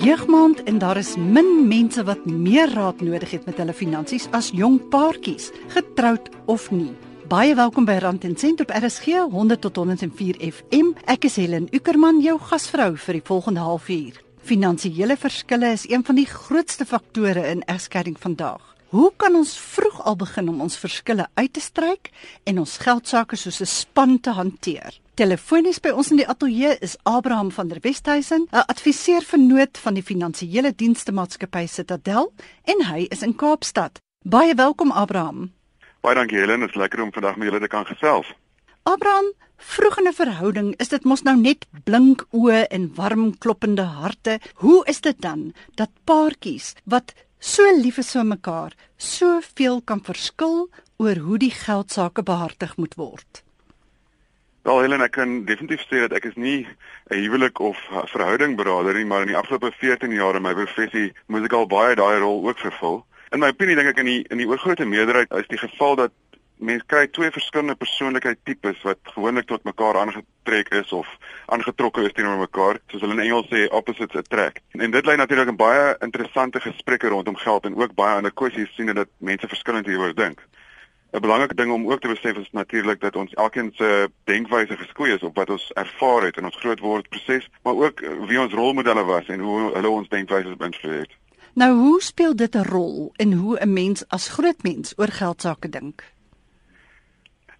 jeugmaand en daar is min mense wat meer raad nodig het met hulle finansies as jong paartjies, getroud of nie. Baie welkom by Rand en Sent op RSG 100 tot 104 FM. Ek is Helen Ukerman, jou gasvrou vir die volgende halfuur. Finansiële verskille is een van die grootste faktore in egskeiding vandag. Hoe kan ons vroeg al begin om ons verskille uit te stryk en ons geldsaake soos 'n span te hanteer? Telefonies by ons in die ateljee is Abraham van der Westhuizen, 'n adviseur vernoot van die finansiële dienste maatskappy Citadel en hy is in Kaapstad. Baie welkom Abraham. Baie dankie Helen, dit is lekker om vandag met julle te kan gesels. Abraham, vroeg in 'n verhouding is dit mos nou net blink oë en warm kloppende harte. Hoe is dit dan dat paartjies wat so lief is vir mekaar, soveel kan verskil oor hoe die geldsaake behartig moet word. Wel Helen, ek kan definitief sê dat ek is nie 'n huwelik of verhouding beraader nie, maar in die afgelope 14 jaar in my professie moes ek al baie daai rol ook vervul. In my opinie dink ek in die in die oorgrootste meerderheid is die geval dat mense kry twee verskillende persoonlikheidstipes wat gewoonlik tot mekaar aangetrek is of aangetrokke is teenoor mekaar, soos hulle in Engels sê opposites attract. En dit lei natuurlik aan baie interessante gesprekke rondom geld en ook baie ander kwessies sien dat mense verskillend hieroor dink. 'n Belangrike ding om ook te besef is natuurlik dat ons elkeen se denkwyse geskoei is op wat ons ervaar het in ons grootword proses, maar ook wie ons rolmodelle was en hoe hulle ons denkwyse beïnvloed het. Nou, hoe speel dit 'n rol in hoe 'n mens as groot mens oor geld sake dink?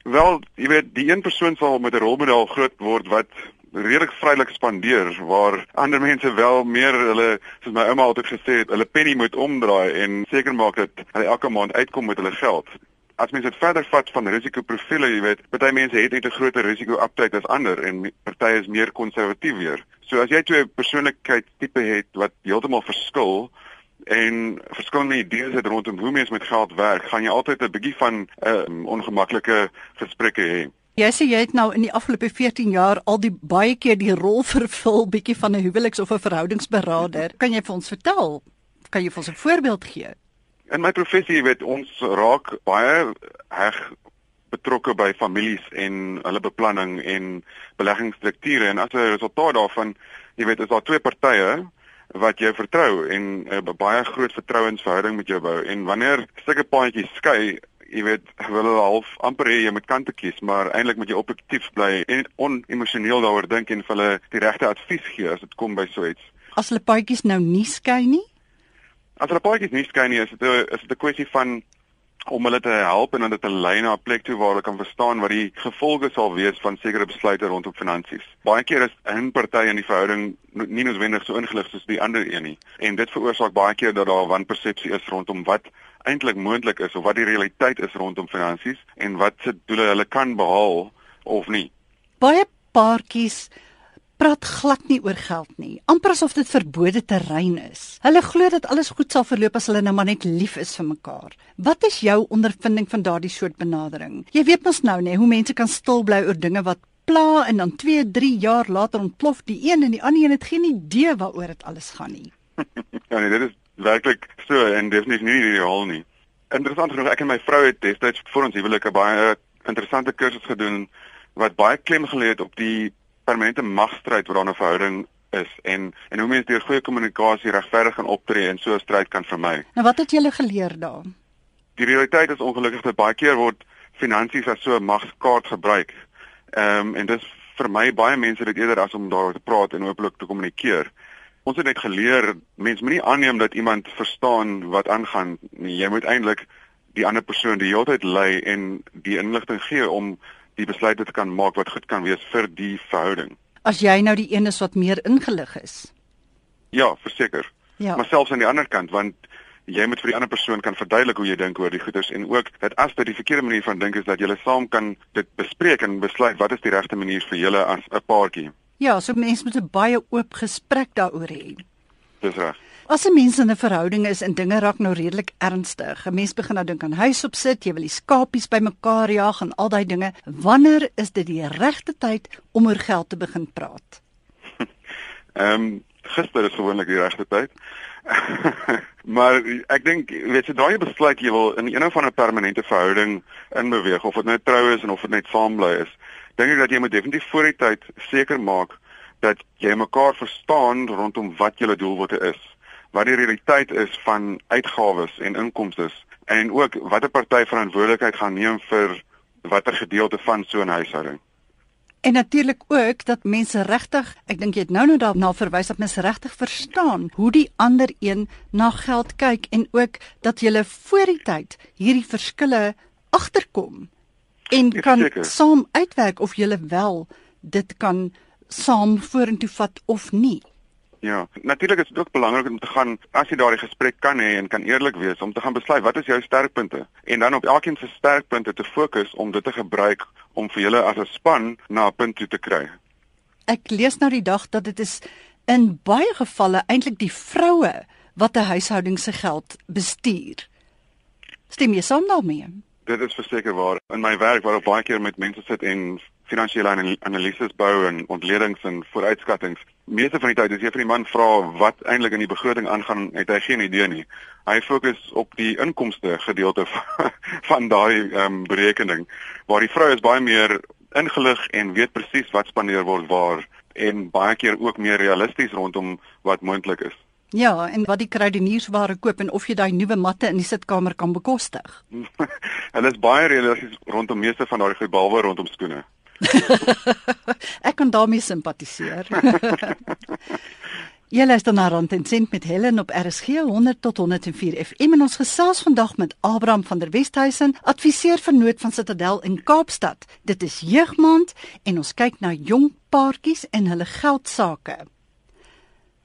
Wel, jy weet, die een persoon sal met 'n rolmodel groot word wat redelik vrylik spandeer waar ander mense wel meer hulle soos my ouma altyd gesê het, hulle penny moet omdraai en seker maak dat hulle elke maand uitkom met hulle geld. As mens dit verder vat van risikoprofiele, jy weet, party mense het net 'n groter risiko-aptyd as ander en party is meer konservatief weer. So as jy twee persoonlikheidstipe het wat heeltemal verskil, en verskillende idees het rondom hoe mens met geld werk, gaan jy altyd 'n bietjie van 'n um, ongemaklike gesprekke hê. Jy sê jy het nou in die afgelope 14 jaar al die baie keer die rol vervul bietjie van 'n huweliks of 'n verhoudingsberader. Kan jy vir ons vertel? Kan jy vir ons 'n voorbeeld gee? In my professie weet ons raak baie reg betrokke by families en hulle beplanning en beleggingsstrukture en as 'n resultaat daarvan, jy weet, is daar twee partye wat jy vertrou en 'n uh, baie groot vertrouensverhouding met jou bou en wanneer sulke paadjies skei jy weet wil hulle half amper hê jy moet kante kies maar eintlik moet jy objektief bly en onemosioneel daaroor dink en vir hulle die regte advies gee as dit kom by so iets. As hulle paadjies nou nie skei nie? As hulle paadjies nie skei nie is dit 'n is dit 'n kwessie van om hulle te help en dit te lei na 'n plek toe waar hulle kan verstaan wat die gevolge sal wees van sekere besluite rondom finansies. Baie keer is 'n party in die verhouding nie noodwendig so ingelig soos die ander een nie en dit veroorsaak baie keer dat daar 'n wanpersepsie is rondom wat eintlik moontlik is of wat die realiteit is rondom finansies en wat se doele hulle kan behaal of nie. Baie paartjies praat glad nie oor geld nie. Amper asof dit verbode terrein is. Hulle glo dat alles goed sal verloop as hulle nou maar net lief is vir mekaar. Wat is jou ondervinding van daardie soort benadering? Jy weet mos nou nê hoe mense kan stil bly oor dinge wat pla en dan 2, 3 jaar later ontplof die een en die ander een het geen idee waaroor dit alles gaan nie. ja nee, dit is werklik so en definitief nie die geval nie. Interessant genoeg, ek en my vrou het destyds vir ons huwelik 'n baie interessante kursus gedoen wat baie klem gelê het op die permanente magstryd wat daar 'n verhouding is en en hoe mense deur goeie kommunikasie regverdig en optree en so 'n stryd kan vermy. Nou wat het julle geleer daar? Die realiteit is ongelukkig dat baie keer word finansies as so 'n magskaart gebruik. Ehm um, en dis vir my baie mense dit eerder as om daaroor te praat en ooplik te kommunikeer. Ons het net geleer mense moenie aanneem dat iemand verstaan wat aangaan nie. Jy moet eintlik die ander persoon die hele tyd lei en die inligting gee om die besluite te kan maak wat goed kan wees vir die verhouding. As jy nou die een is wat meer ingelig is. Ja, verseker. Ja. Maar selfs aan die ander kant want jy moet vir die ander persoon kan verduidelik hoe jy dink oor die goeders en ook dat as dit die verkeerde manier van dink is dat julle saam kan dit bespreek en besluit wat is die regte manier vir julle as 'n paartjie. Ja, so mense moet 'n baie oop gesprek daaroor hê. Dis reg. As 'n mens in 'n verhouding is en dinge raak nou redelik ernstig, 'n mens begin nou dink aan huis op sit, jy wil die skapies bymekaar jaag en al daai dinge, wanneer is dit die regte tyd om oor geld te begin praat? Ehm um, gister is gewoonlik die regte tyd. maar ek dink weet jy daai besluit jy wil in een of ander permanente verhouding inbeweeg of dit nou trou is en of dit net saam bly is, dink ek dat jy moet definitief voor die tyd seker maak dat jy mekaar verstaan rondom wat julle doelwitte is, wat die realiteit is van uitgawes en inkomste en ook watter party verantwoordelikheid gaan neem vir watter gedeelte van so 'n huishouding. En natuurlik ook dat mense regtig, ek dink jy het nou nou daarna verwys dat mense regtig verstaan hoe die ander een na geld kyk en ook dat jy voor die tyd hierdie verskille agterkom en kan Zeker. saam uitwerk of jy wel dit kan saam vorentoe vat of nie. Ja, natuurlik is dit ook belangrik om te gaan as jy daardie gesprek kan hê en kan eerlik wees om te gaan besluit wat is jou sterkpunte en dan op elkeen se sterkpunte te fokus om dit te gebruik om vir julle as 'n span na 'n punt toe te kry. Ek lees nou die dag dat dit is in baie gevalle eintlik die vroue wat 'n huishouding se geld bestuur. Stem jy saam daarmee? Dit is verseker waar. In my werk waar ek baie keer met mense sit en finansiële anal analises bou en ontledings en vooruitskattinge. Meeste van die tyd as jy vir die man vra wat eintlik in die begroting aangaan, het hy geen idee nie. Hy fokus op die inkomste gedeelte van, van daai ehm um, berekening waar die vrou is baie meer ingelig en weet presies wat spandeer word waar en baie keer ook meer realisties rondom wat moontlik is. Ja, en wat die kruideniersware koop en of jy daai nuwe matte in die sitkamer kan bekostig. Hulle is baie realisties rondom meeste van daai goed behalwe rondom skoene. Ek kan daarmee simpatiseer. Jy luister na Rand en Sent met Helen op RSG 100 tot 104 FM en ons gesels vandag met Abraham van der Westhuizen, adviseur vernoot van Citadel in Kaapstad. Dit is jeugmaand en ons kyk na jong paartjies en hulle geldsaake.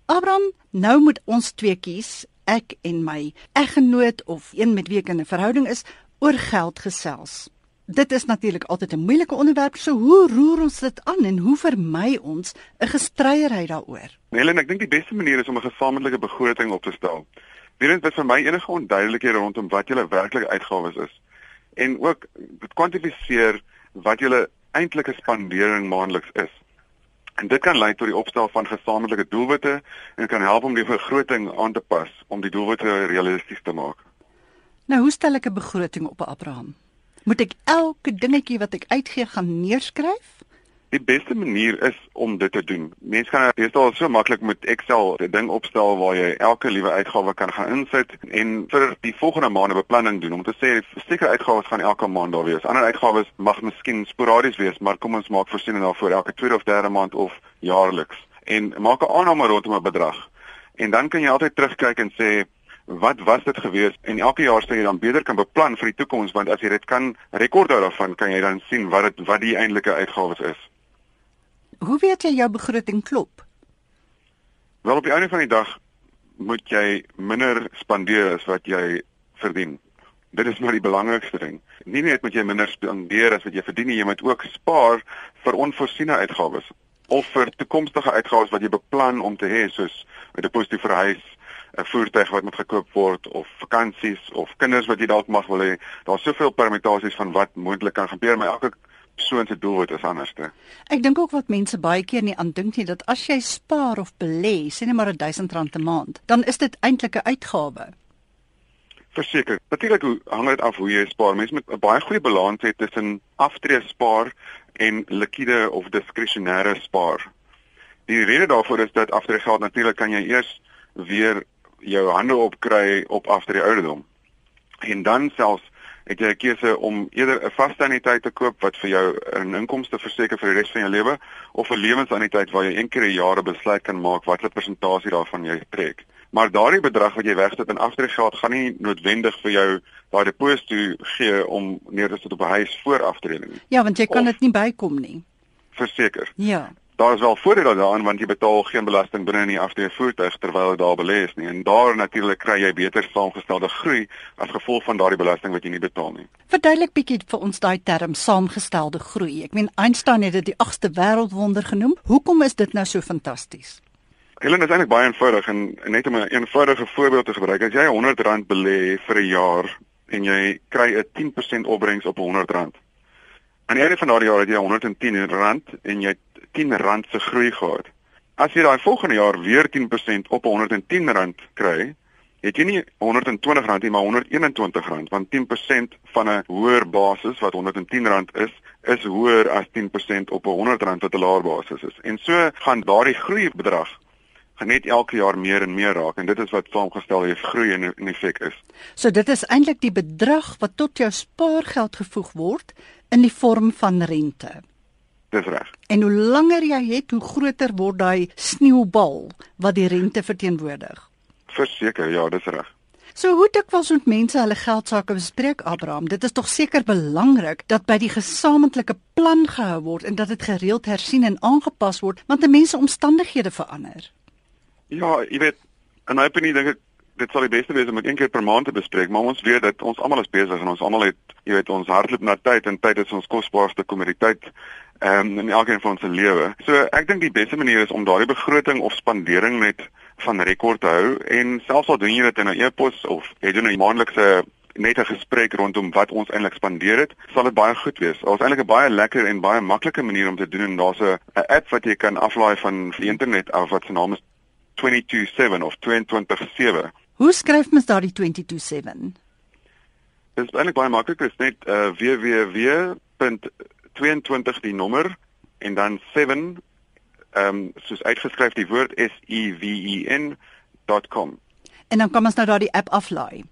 Abraham, nou moet ons twee kies, ek en my eggenoot of een met wie ek in 'n verhouding is, oor geld gesels. Dit is natuurlik altyd 'n moeilike onderwerp, so hoe roer ons dit aan en hoe vermy ons 'n gestryery daaroor? Helen, ek dink die beste manier is om 'n gesamentlike begroting op te stel. Weerens wat vir my enige onduidelikhede rondom wat julle werklike uitgawes is en ook kwantifiseer wat julle eintlike spandering maandeliks is. En dit kan lei tot die opstel van gesamentlike doelwitte en kan help om die begroting aan te pas om die doelwitte realisties te maak. Nou, hoe stel ek 'n begroting op, Abraham? Moet ek elke dingetjie wat ek uitgee gaan neerskryf? Die beste manier is om dit te doen. Mense kan deesdae so maklik met Excel 'n ding opstel waar jy elke liewe uitgawe kan gaan insit en vir die volgende maand 'n beplanning doen om te sê sekere uitgawes gaan elke maand daar wees. Ander uitgawes mag miskien sporadies wees, maar kom ons maak voorsiening daarvoor elke tweede of derde maand of jaarliks en maak 'n aanname rondom 'n bedrag. En dan kan jy altyd terugkyk en sê wat was dit gewees en elke jaar sê jy dan beter kan beplan vir die toekoms want as jy dit kan rekord hou daarvan kan jy dan sien wat dit wat die eintlike uitgawes is. Hoe weet jy jou begroting klop? Wel op die einde van die dag moet jy minder spandeer as wat jy verdien. Dit is maar die belangrikste ding. Nie net moet jy minder spandeer as wat jy verdien nie, jy moet ook spaar vir onvoorsiene uitgawes of vir toekomstige uitgawes wat jy beplan om te hê soos 'n deposito vir 'n huis, 'n voertuig wat moet gekoop word of vakansies of kinders wat jy dalk mag wil hê. Daar's soveel permutasies van wat moontlik kan gebeur, maar elke persoon se doelwit is anderste. Ek dink ook wat mense baie keer nie aandink nie dat as jy spaar of belê, sê net maar R1000 'n maand, dan is dit eintlik 'n uitgawe. Verseker. Natuurlik hang dit af hoe jy spaar. Mense moet 'n baie goeie balans hê tussen aftree spaar en liquide of diskresionêre spaar. Die rede daarvoor is dat aftree geld natuurlik kan jy eers weer jou hande opkry op aftree ouderdom. En dan selfs het jy 'n keuse om eerder 'n vaste anniteit te koop wat vir jou 'n inkomste verseker vir die res van jou lewe of 'n lewensanniteit waar jy een keer 'n jaar 'n besluit kan maak watter persentasie daarvan jy trek. Maar daardie bedrag wat jy wegsit in aftreegeld gaan nie noodwendig vir jou daai deposito gee om neer te sit op 'n huis voor aftreding nie. Ja, want jy kan dit nie bykom nie. Verseker. Ja. Daar is wel voordele daaraan want jy betaal geen belasting binne in die aftreë voertuig terwyl dit daar belê is nie. En daar natuurlik kry jy beter saamgestelde groei as gevolg van daardie belasting wat jy nie betaal nie. Verduidelik bietjie vir ons daai term saamgestelde groei. Ek meen Einstein het dit die 8ste wêreldwonder genoem. Hoekom is dit nou so fantasties? Helen is eintlik baie eenvoudig en net om 'n eenvoudige voorbeeld te gebruik. As jy R100 belê vir 'n jaar en jy kry 'n 10% opbrengs op R100. Aan die einde van daardie jaar het jy R110 en jy het R10 se groei gehad. As jy daai volgende jaar weer 10% op R110 kry, het jy nie R120 nie, maar R121 want 10% van 'n hoër basis wat R110 is, is hoër as 10% op 'n R100 wat 'n laer basis is. En so gaan daardie groei bedrag gaan net elke jaar meer en meer raak en dit is wat saamgestel het groei in in effek is. So dit is eintlik die bedrag wat tot jou spaargeld gevoeg word in die vorm van rente. Dis reg. En hoe langer jy het, hoe groter word daai sneeubal wat die rente verteenwoordig. Verseker, ja, dis reg. So hoe dikwels moet mense hulle geld sake bespreek, Abraham? Dit is tog seker belangrik dat by die gesamentlike plan gehou word en dat dit gereeld hersien en aangepas word want mense omstandighede verander. Ja, jy weet, en my opinie dink ek dit sal die beste wees om dit een keer per maand te bespreek, maar ons weet dat ons almal is besig en ons almal het, jy weet, ons hardloop na tyd en tyd is ons kosbaarste kommoditeit um, in elkeen van ons se lewe. So ek dink die beste manier is om daardie begroting of spandering net van rekord te hou en selfs al doen jy dit in 'n e-pos of jy doen 'n maandelikse net 'n gesprek rondom wat ons eintlik spandeer het, sal dit baie goed wees. Daar's eintlik 'n baie lekker en baie maklike manier om te doen en daar's 'n app wat jy kan aflaai van die internet af wat se naam is 227 of 227. Hoe skryf mens daardie 227? Dit is eintlik baie maklik, dit is net uh, www.22 die nommer en dan 7 ehm um, soos uitgeskryf die woord S E V E N.com. En dan kan mens nou daardie app aflaai.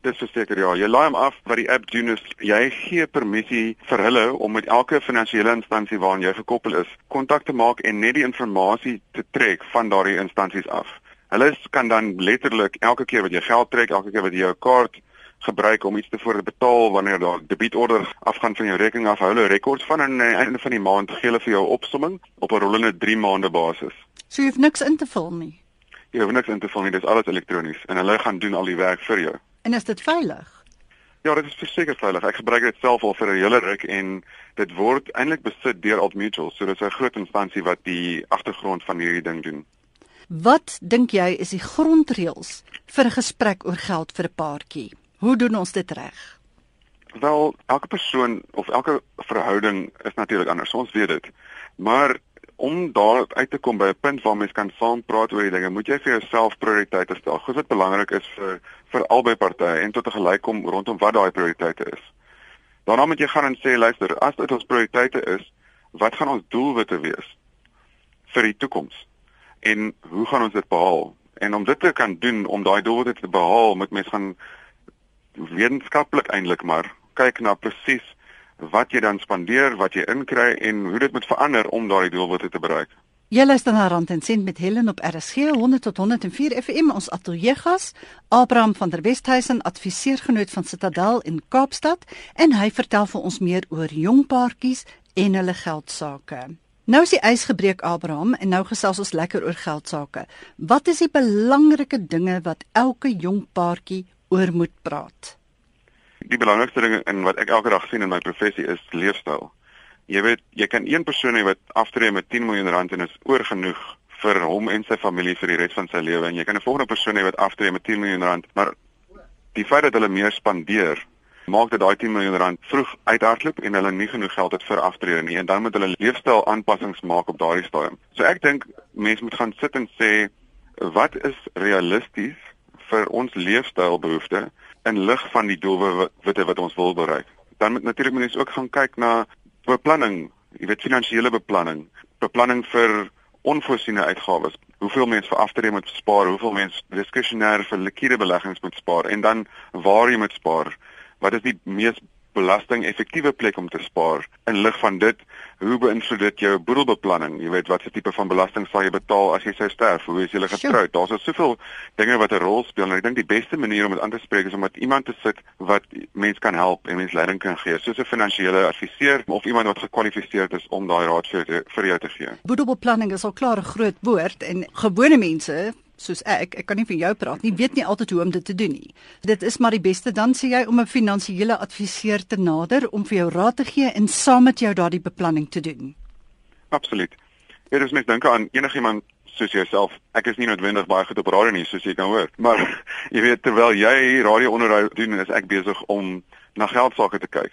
Dis verseker ja, jy laai hom af wat die app doen is jy gee permissie vir hulle om met elke finansiële instansie waaraan jy gekoppel is, kontak te maak en net die inligting te trek van daardie instansies af. Hulle kan dan letterlik elke keer wat jy geld trek, elke keer wat jy jou kaart gebruik om iets te voorbetaal wanneer daar debietorder afgaan van jou rekening af, hou hulle rekords van en aan die einde van die maand gee hulle vir jou opsomming op 'n rollende 3 maande basis. So jy hoef niks in te vul nie. Jy hoef niks in te vul nie, dis alles elektronies en hulle gaan doen al die werk vir jou. En is dit veilig? Ja, dit is verseker veilig. Ek gebruik dit self al vir 'n hele ruk en dit word eintlik besit deur Old Mutual. So dit is 'n groot instansie wat die agtergrond van hierdie ding doen. Wat dink jy is die grondreëls vir 'n gesprek oor geld vir 'n paartjie? Hoe doen ons dit reg? Wel, elke persoon of elke verhouding is natuurlik anders. Ons weet dit. Maar om daar uit te kom by 'n punt waar mens kan saam praat oor die dinge, moet jy vir jouself prioriteite stel. Goed wat belangrik is vir vir albei partye en tot 'n gelykkom rondom wat daai prioriteite is. Daarna moet jy gaan en sê, luister, as dit ons prioriteite is, wat gaan ons doelwitte wees vir die toekoms? En hoe gaan ons dit behaal? En om dit te kan doen, om daai doelwitte te behaal, moet mens gaan wetenskaplik eintlik maar kyk na presies wat jy dan spandeer, wat jy inkry en hoe dit moet verander om daardie doelwitte te bereik. Jy luister na Rand en Sent met Helen op RSG 100 tot 104 FM ons ateljeegas Abraham van der Westhuizen adviseergenoot van Citadel in Kaapstad en hy vertel vir ons meer oor jong paartjies en hulle geld sake. Nou is die ys gebreek Abraham en nou gesels ons lekker oor geld sake. Wat is die belangrike dinge wat elke jong paartjie oor moet praat? Die belangrikste ding in wat ek elke dag sien in my professie is leefstyl. Jy weet, jy kan een persoon hê wat aftree met 10 miljoen rand en is oorgenoeg vir hom en sy familie vir die res van sy lewe en jy kan 'n volgende persoon hê wat aftree met 10 miljoen rand, maar die feit dat hulle meer spandeer maak dat daai 10 miljoen rand vroeg uithardloop en hulle nie genoeg geld het vir aftrede nie en dan moet hulle leefstyl aanpassings maak op daardie stadium. So ek dink mense moet gaan sit en sê wat is realisties vir ons leefstylbehoeftes in lig van die doelwitte wat ons wil bereik. Dan moet natuurlik mense ook gaan kyk na beplanning, jy weet finansiële beplanning, beplanning vir onvoorsiene uitgawes. Hoeveel mense vir aftrede moet spaar, hoeveel mense diskresionêr vir liquide beleggings moet spaar en dan waar jy moet spaar. Wat is die mees belasting effektiewe plek om te spaar. In lig van dit, hoe beïnvloed dit jou boedelbeplanning? Jy weet watter tipe van belasting sal jy betaal as jy sou sterf? Hoe is jy getroud? Daar's so soveel dinge wat 'n rol speel en ek dink die beste manier om dit aan te spreek is om met iemand te sit wat mense kan help en mense leiding kan gee, soos 'n finansiële adviseur of iemand wat gekwalifiseer is om daai raad vir, vir jou te gee. Boedelbeplanning is al klaar 'n groot woord en gewone mense soos ek, ek kan nie vir jou praat nie, weet nie altyd hoe om dit te doen nie. Dit is maar die beste dan sê jy om 'n finansiële adviseur te nader om vir jou raad te gee en saam met jou daardie beplanning te doen. Absoluut. Dit is mens dink aan enigiemand soos jouself. Ek is nie noodwendig baie goed op radio nie, soos jy kan hoor, maar jy weet terwyl jy radio onderhoud doen, is ek besig om na geld sake te kyk.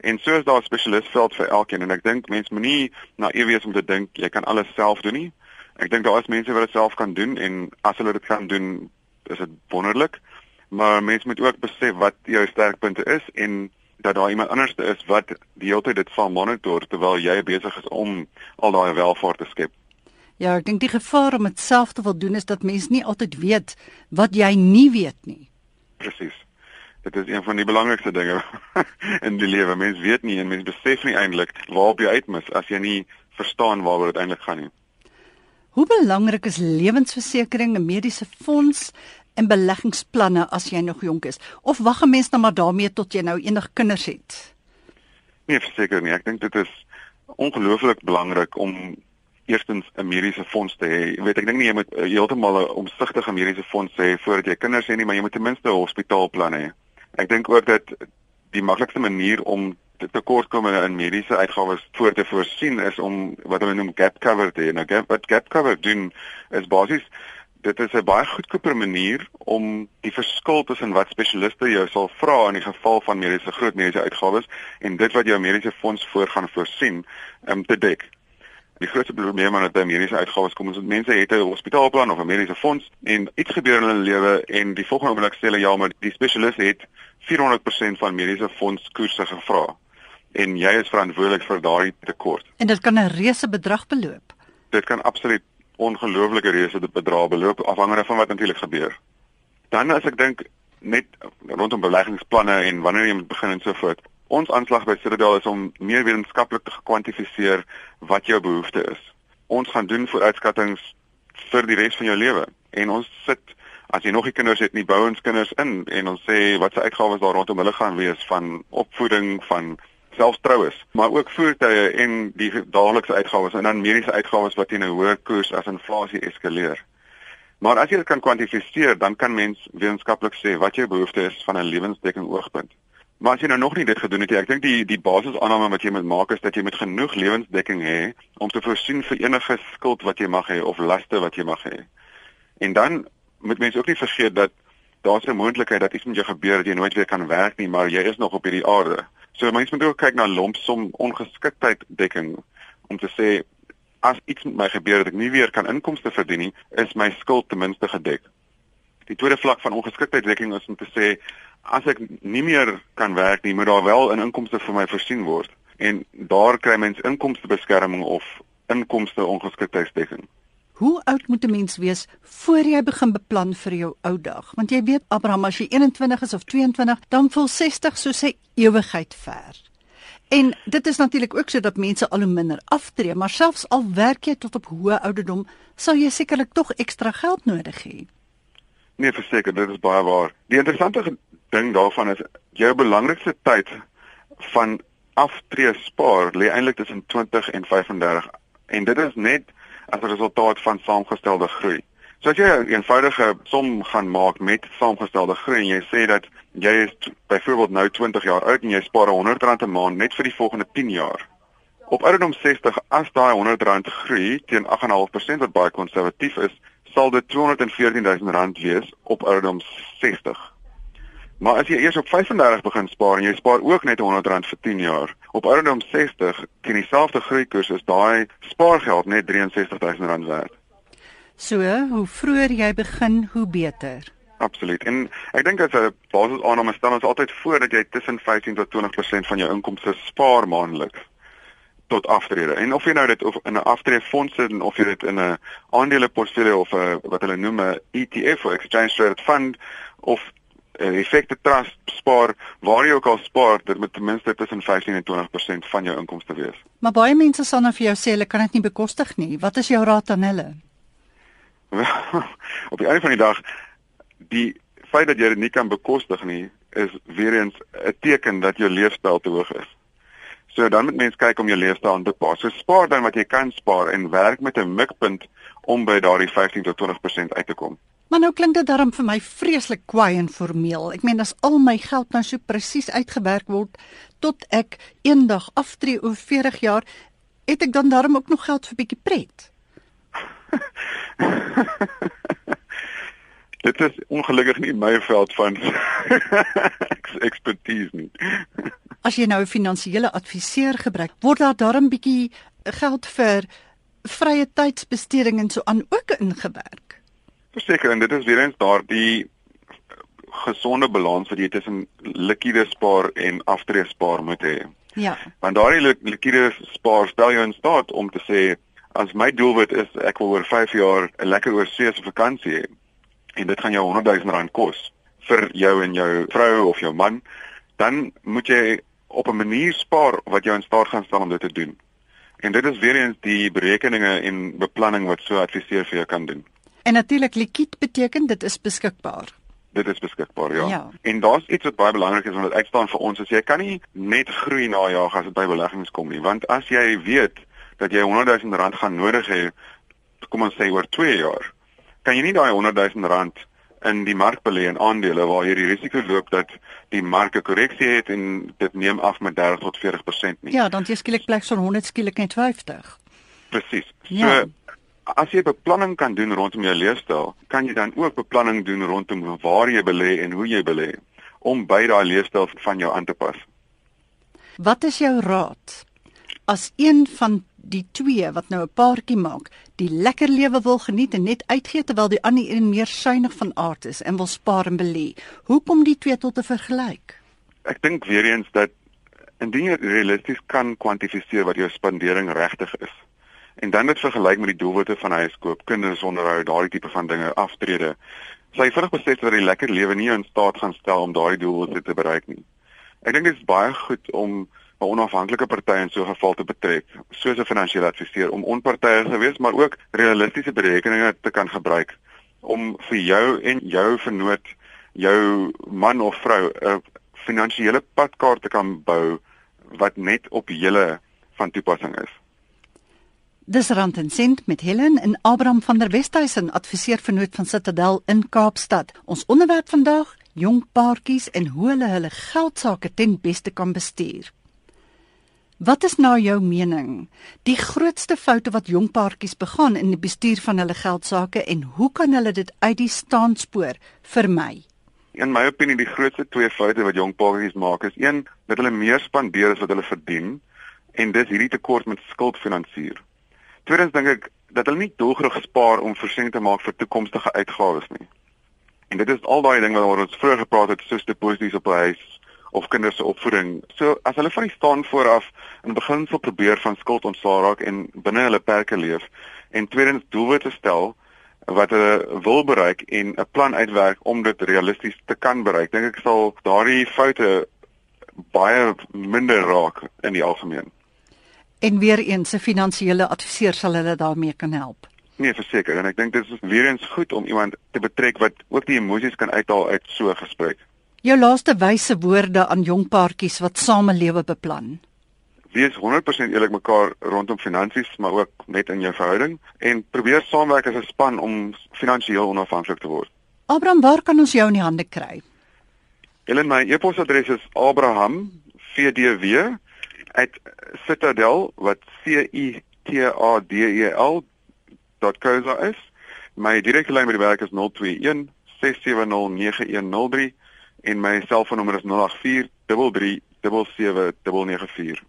En so is daar 'n spesialistveld vir elkeen en ek dink mense moenie naïef wees om te dink jy kan alles self doen nie. Ek dink daar is mense wat dit self kan doen en as hulle dit kan doen, is dit wonderlik. Maar mense moet ook besef wat jou sterkpunte is en dat daar iemand anders is wat die hele tyd dit van monitor terwyl jy besig is om al daai welvaart te skep. Ja, ek dink die gevaar om dit self te wil doen is dat mens nie altyd weet wat jy nie weet nie. Presies. Dit is een van die belangrikste dinge in die lewe. Mens weet nie en mens besef nie eintlik waarop jy uitmis as jy nie verstaan waaroor dit eintlik gaan nie. Hoe belangrik is lewensversekering, 'n mediese fonds en beleggingsplanne as jy nog jonk is? Of wag 'n mens nou maar daarmee tot jy nou enig kinders het? Nee, verseker nie. Ek dink dit is ongelooflik belangrik om eerstens 'n mediese fonds te hê. Jy weet, ek dink nie jy moet heeltemal 'n omsigtige mediese fonds hê voordat jy kinders het nie, maar jy moet ten minste 'n hospitaalplan hê. Ek dink ook dat die maklikste manier om tekortkominge in mediese uitgawes voor te voorsien is om wat hulle noem gap cover te hê. Nou gap wat gap cover doen is basies dit is 'n baie goedkoper manier om die verskil tussen wat spesialiste jou sal vra in die geval van mediese groot mediese uitgawes en dit wat jou mediese fonds voorgaan voorsien om um, te dek. Die grootste probleem met daai mediese uitgawes kom is dat mense het 'n hospitaalplan of 'n mediese fonds en iets gebeur in hulle lewe en die volgende oomblik sê hulle ja, maar die spesialis het 400% van mediese fonds koerse gevra en jy is verantwoordelik vir daardie tekort. En dit kan 'n reuse bedrag beloop. Dit kan absoluut ongelooflike reuse bedrag beloop afhangende van wat natuurlik gebeur. Dan as ek dink net rondom beleggingsplanne en wanneer jy moet begin en so voort. Ons aanslag by Citadel is om meer wetenskaplik te gekwantifiseer wat jou behoefte is. Ons gaan doen vooruitskattinge vir die res van jou lewe en ons sit as jy nog nie kinders het nie, bou ons kinders in en ons sê wat se uitgawes daar rondom hulle gaan wees van opvoeding, van selfs troues, maar ook voertuie en die daaglikse uitgawes en dan mediese uitgawes wat teen 'n hoër koers as inflasie eskaleer. Maar as jy dit kan kwantifiseer, dan kan mens wetenskaplik sê wat jou behoefte is van 'n lewensdekking oogpunt. Maar as jy nou nog nie dit gedoen het nie, ek dink die die basisaanname wat jy moet maak is dat jy met genoeg lewensdekking hê om te voorsien vir enige skuld wat jy mag hê of laste wat jy mag hê. En dan moet mense ook nie vergeet dat daar's 'n moontlikheid dat iets met jou gebeur dat jy nooit weer kan werk nie, maar jy is nog op hierdie aarde. So mense moet ook kyk na lompsom ongeskiktheid dekking om te sê as iets met my gebeur dat ek nie weer kan inkomste verdien nie, is my skuld ten minste gedek. Die tweede vlak van ongeskiktheid dekking is om te sê as ek nie meer kan werk nie, moet daar wel 'n inkomste vir my voorsien word en daar kry mens inkomstebeskerming of inkomste ongeskiktheidsdekking. Hoe oud moet 'n mens wees voor jy begin beplan vir jou ou dag? Want jy weet Abraham as jy 21 is of 22, dan voel 60 soos 'n ewigheid ver. En dit is natuurlik ook sodat mense al hoe minder aftree, maar selfs al werk jy tot op hoë ouderdom, sal jy sekerlik tog ekstra geld nodig hê. Nee, verseker, dit is baie waar. Die interessante ding daarvan is jou belangrikste tyd van aftree spaar lê eintlik tussen 20 en 35 en dit is net as 'n resultaat van saamgestelde groei. So as jy 'n eenvoudige som gaan maak met saamgestelde groei en jy sê dat jy is byvoorbeeld nou 20 jaar oud en jy spaar R100 'n maand net vir die volgende 10 jaar. Op ouderdom 60 as daai R100 groei teen 8.5% wat baie konservatief is, sal dit R214 000 wees op ouderdom 60. Maar as jy eers op 35 begin spaar en jy spaar ook net R100 vir 10 jaar, op ouderdom 60 teen dieselfde groeikoers is daai spaargeld net R63000 werd. So, hoe vroeër jy begin, hoe beter. Absoluut. En ek dink as 'n basisaanname stel ons altyd voor dat jy tussen 15 tot 20% van jou inkomste spaar maandeliks tot aftrede. En of jy nou dit of in 'n aftreefonds sit of jy dit in 'n aandeleportefeulje of 'n wat hulle noem 'n ETF of exchange traded fund of effekte trust spaar waar jy ook al spaar, dit moet ten minste tussen 15 en 20% van jou inkomste wees. Maar baie mense sal nou vir jou sê hulle kan dit nie bekostig nie. Wat is jou raad aan hulle? op die einde van die dag die feit dat jy dit nie kan bekostig nie is weer eens 'n teken dat jou leefstyl te hoog is. So dan moet mens kyk om jou leefstyl aan te pas. So spaar dan wat jy kan spaar en werk met 'n mikpunt om by daardie 15 tot 20% uit te kom. Maar nou klink dit darm vir my vreeslik kwaai en formeel. Ek meen as al my geld nou so presies uitgewerk word tot ek eendag aftree oor 40 jaar, het ek dan darm ook nog geld vir bietjie pret. dit is ongelukkig nie my veld van ekspertise nie. as jy nou 'n finansiële adviseur gebruik, word daar darm bietjie geld vir vrye tydsbesteding en so aan ook ingewerk verseker en dit is weer eens daardie gesonde balans wat jy tussen liquide spaar en aftree spaar moet hê. Ja. Want daardie liquide spaar stel jou in staat om te sê as my doelwit is ek wil oor 5 jaar 'n lekker oorsee se vakansie hê en dit gaan jou 100 000 rand kos vir jou en jou vrou of jou man, dan moet jy op 'n manier spaar wat jou in staat gaan stel om dit te doen. En dit is weer eens die berekeninge en beplanning wat so adviseer vir jou kan doen. En natuurlik liquid beteken dit is beskikbaar. Dit is beskikbaar, ja. Ja. En daar's iets wat baie belangrik is dit uitstaan vir ons, is jy kan nie net groei na jaag as dit by beleggings kom nie, want as jy weet dat jy 100 000 rand gaan nodig hê kom ons sê oor 2 jaar, kan jy nie daai 100 000 rand in die mark belê in aandele waar jy die risiko loop dat die mark 'n korreksie het en dit neem af met 30 tot 40% nie. Ja, dan jy skielik plek van 100 skielik net 50. Presies. So Ja. As jy beplanning kan doen rondom jou leefstyl, kan jy dan ook beplanning doen rondom waar jy belê en hoe jy belê om by daai leefstyl van jou aan te pas. Wat is jou raad as een van die twee wat nou 'n paartjie maak, die lekker lewe wil geniet en net uitgee terwyl die ander een meer suiwig van aard is en wil spaar en belê? Hoe kom die twee tot 'n vergelyk? Ek dink weer eens dat indien jy realisties kan kwantifiseer wat jou spandering regtig is en dan dit vergelyk met die doelwitte van huiskoop, kindersonderhoud, daardie tipe van dinge, aftrede, sal jy vinnig besef dat die lekker lewe nie in staat gaan stel om daardie doelwitte te bereik nie. Ek dink dit is baie goed om 'n onafhanklike party in so 'n geval te betrek, soos 'n finansiële adviseur om onpartydig te wees, maar ook realistiese berekeninge te kan gebruik om vir jou en jou vennoot, jou man of vrou 'n finansiële padkaart te kan bou wat net op julle van toepassing is. Dis Rand en Sent met Helen en Abraham van der Westhuizen, adviseur vernoot van Citadel in Kaapstad. Ons onderwerp vandag: jong paartjies en hoe hulle hulle geldsaake ten beste kan bestuur. Wat is na jou mening die grootste foute wat jong paartjies begaan in die bestuur van hulle geldsaake en hoe kan hulle dit uit die staanspoor vermy? In my opinie die grootste twee foute wat jong paartjies maak is een dat hulle meer spandeer as wat hulle verdien en dis hierdie tekort met skuldfinansier. Tweedens dink ek dat hulle nie doelgerig spaar om voorsiening te maak vir toekomstige uitgawes nie. En dit is al daai dinge waaroor ons vroeër gepraat het soos deposito's op 'n huis of kinders se opvoeding. So as hulle van die staan vooraf in beginsel probeer van skuld ontslaa raak en binne hulle perke leef en tweedens doelwitte stel wat hulle wil bereik en 'n plan uitwerk om dit realisties te kan bereik, dink ek sal daardie foute baie minder raak in die algemeen. En weer eens 'n finansiële adviseur sal hulle daarmee kan help. Nee, verseker en ek dink dit is weer eens goed om iemand te betrek wat ook die emosies kan uithaal uit so 'n gesprek. Jou laaste wyse woorde aan jong paartjies wat samelewe beplan. Wees 100% eerlik mekaar rondom finansies, maar ook net in jou verhouding en probeer saamwerk as 'n span om finansiëel onafhanklik te word. Abraham, waar kan ons jou in die hande kry? Helen, my e-posadres is abrahamvdw@citadel wat C I T A D E L .co.za is. My direkte lyn by die werk is 021 670 9103 en my selfoonnommer is 084 3377994.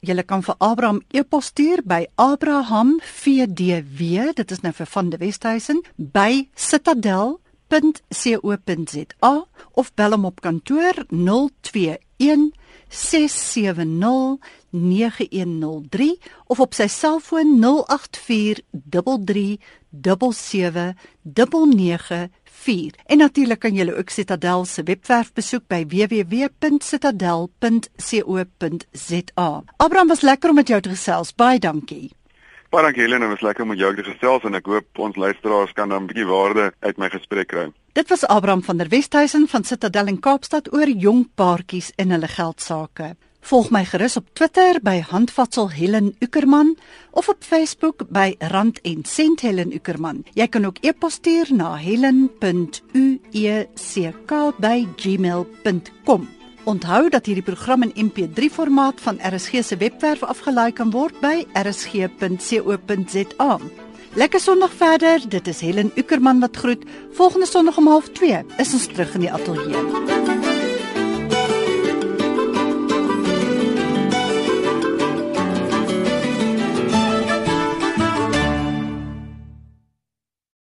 Jy kan vir Abraham e-pos stuur by abrahamvdw, dit is nou vir van die Westhuizen by citadel.co.za of bel hom op kantoor 021 670 9103 of op sy selfoon 0843377994 en natuurlik kan jy ook Citadel se webwerf besoek by www.citadel.co.za. Abraham was lekker om met jou te gesels. Baie dankie. Baie dankie Helen, dit was lekker om jou te gesels en ek hoop ons luisteraars kan dan 'n bietjie waarde uit my gesprek kry. Dit was Abraham van der Westhuizen van Citadel in Kaapstad oor jong paartjies en hulle geldsaake. Volg my gerus op Twitter by Handvatsel Helen Ukerman of op Facebook by Rand en Sent Helen Ukerman. Jy kan ook e-pos stuur na helen.uek@gmail.com. Onthou dat hierdie program in MP3 formaat van RSG se webwerf afgelaai kan word by rsg.co.za. Lekker Sondag verder. Dit is Helen Ukerman wat groet. Volgende Sondag om 12:30 is ons terug in die ateljee.